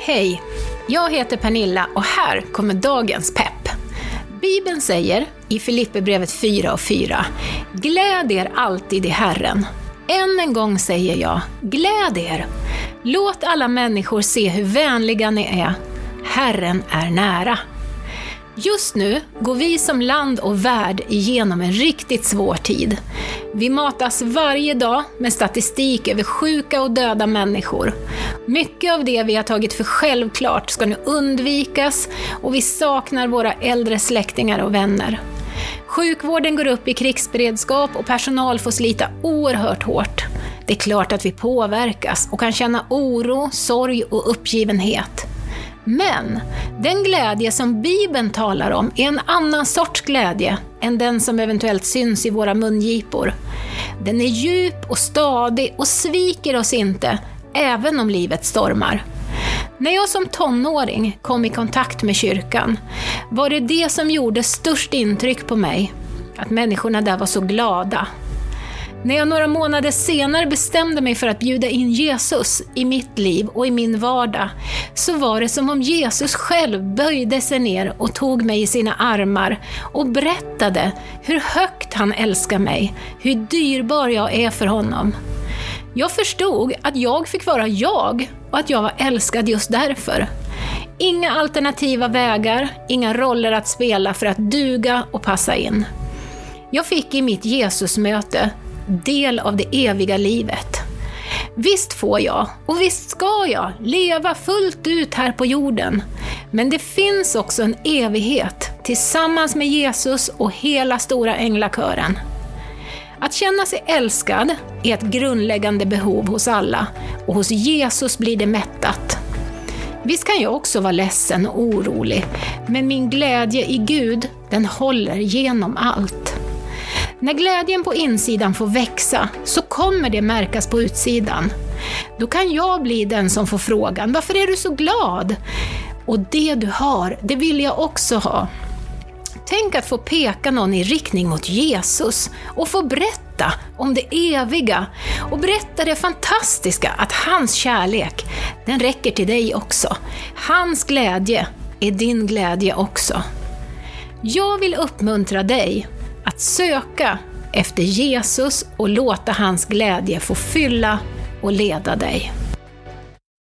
Hej! Jag heter Pernilla och här kommer dagens pepp. Bibeln säger i Filipperbrevet 4 och 4 Gläd er alltid i Herren. Än en gång säger jag, gläd er! Låt alla människor se hur vänliga ni är. Herren är nära. Just nu går vi som land och värld igenom en riktigt svår tid. Vi matas varje dag med statistik över sjuka och döda människor. Mycket av det vi har tagit för självklart ska nu undvikas och vi saknar våra äldre släktingar och vänner. Sjukvården går upp i krigsberedskap och personal får slita oerhört hårt. Det är klart att vi påverkas och kan känna oro, sorg och uppgivenhet. Men den glädje som Bibeln talar om är en annan sorts glädje än den som eventuellt syns i våra mungipor. Den är djup och stadig och sviker oss inte, även om livet stormar. När jag som tonåring kom i kontakt med kyrkan var det det som gjorde störst intryck på mig, att människorna där var så glada, när jag några månader senare bestämde mig för att bjuda in Jesus i mitt liv och i min vardag, så var det som om Jesus själv böjde sig ner och tog mig i sina armar och berättade hur högt han älskar mig, hur dyrbar jag är för honom. Jag förstod att jag fick vara jag och att jag var älskad just därför. Inga alternativa vägar, inga roller att spela för att duga och passa in. Jag fick i mitt Jesusmöte del av det eviga livet. Visst får jag, och visst ska jag, leva fullt ut här på jorden. Men det finns också en evighet tillsammans med Jesus och hela stora änglakören. Att känna sig älskad är ett grundläggande behov hos alla, och hos Jesus blir det mättat. Visst kan jag också vara ledsen och orolig, men min glädje i Gud, den håller genom allt. När glädjen på insidan får växa så kommer det märkas på utsidan. Då kan jag bli den som får frågan, varför är du så glad? Och det du har, det vill jag också ha. Tänk att få peka någon i riktning mot Jesus och få berätta om det eviga och berätta det fantastiska att hans kärlek, den räcker till dig också. Hans glädje är din glädje också. Jag vill uppmuntra dig att söka efter Jesus och låta hans glädje få fylla och leda dig.